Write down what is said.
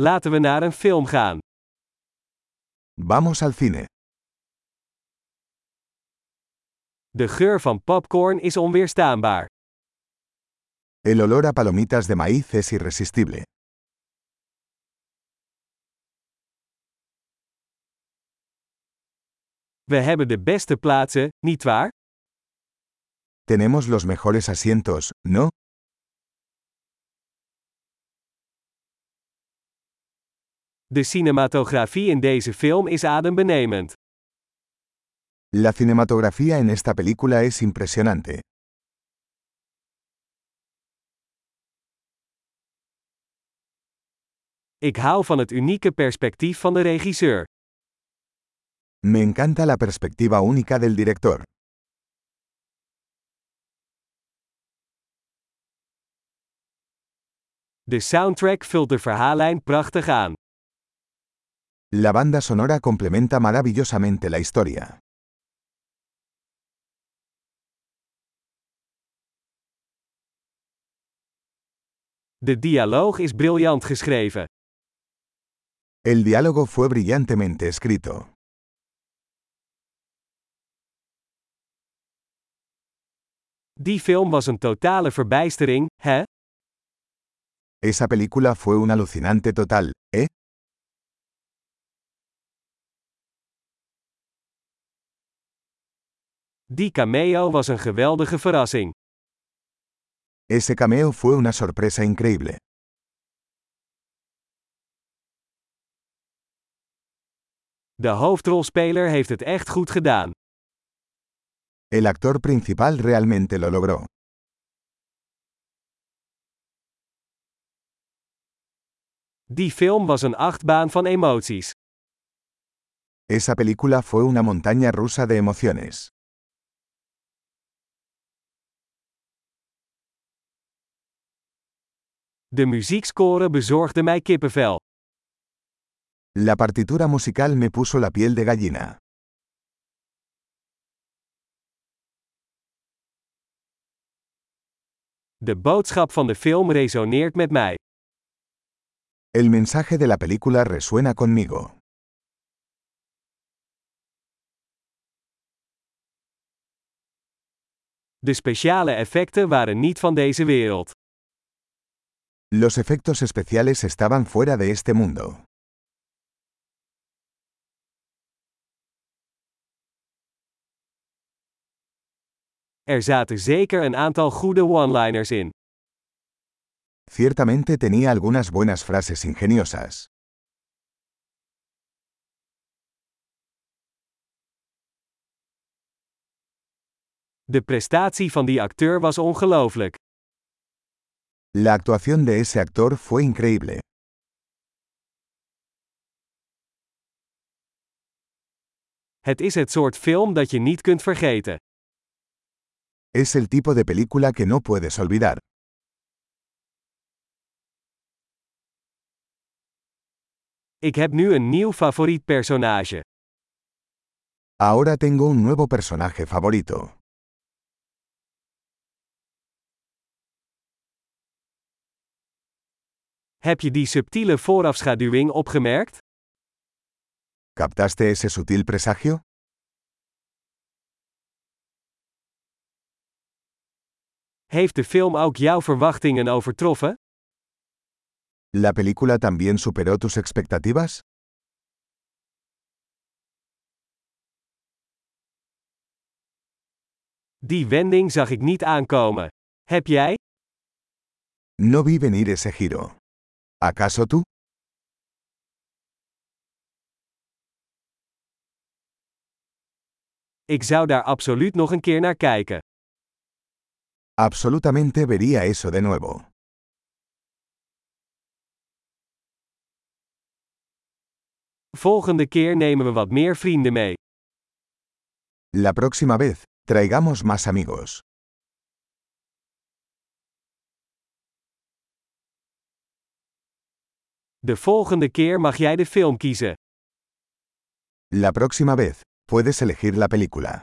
Laten we naar een film gaan. Vamos al cine. De geur van popcorn is onweerstaanbaar. El olor a palomitas de maíz es irresistible. We hebben de beste plaatsen, nietwaar? Tenemos los mejores asientos, ¿no? De cinematografie in deze film is adembenemend. La cinematografía en esta película es impresionante. Ik hou van het unieke perspectief van de regisseur. Me encanta la perspectiva única del director. De soundtrack vult de verhaallijn prachtig aan. La banda sonora complementa maravillosamente la historia. De dialoog is briljant geschreven. El diálogo fue brillantemente escrito. Die film was een totale verbijstering, hè? Esa película fue un alucinante total, Die cameo was een geweldige verrassing. Ese cameo fue una sorpresa increíble. De hoofdrolspeler heeft het echt goed gedaan. El actor principal realmente lo logró. Die film was een achtbaan van emoties. Esa película fue una montaña rusa de emociones. De muziekscore bezorgde mij kippenvel. La partitura musical me puso la piel de gallina. De boodschap van de film resoneert met mij. El mensaje de la película resuena conmigo. De speciale effecten waren niet van deze wereld. Los efectos especiales estaban fuera de este mundo. Er zaten zeker een aantal goede one-liners in. Ciertamente tenía algunas buenas frases ingeniosas. De prestatie van die acteur was ongelooflijk. La actuación de ese actor fue increíble. Het is het soort film dat je niet kunt vergeten. Es el tipo de película que no puedes olvidar. Ik heb nu een nieuw favoriet personage. Ahora tengo un nuevo personaje favorito. Heb je die subtiele voorafschaduwing opgemerkt? ¿Captaste ese sutil presagio? Heeft de film ook jouw verwachtingen overtroffen? ¿La película también superó tus expectativas? Die wending zag ik niet aankomen. Heb jij? No vi venir ese giro. ¿Acaso tú? Ik zou daar absoluut nog een keer naar kijken. Absolutamente vería eso de nuevo. Volgende keer nemen we wat meer vrienden mee. La próxima vez, traigamos más amigos. De volgende keer mag jij de film kiezen. La próxima vez, puedes elegir la película.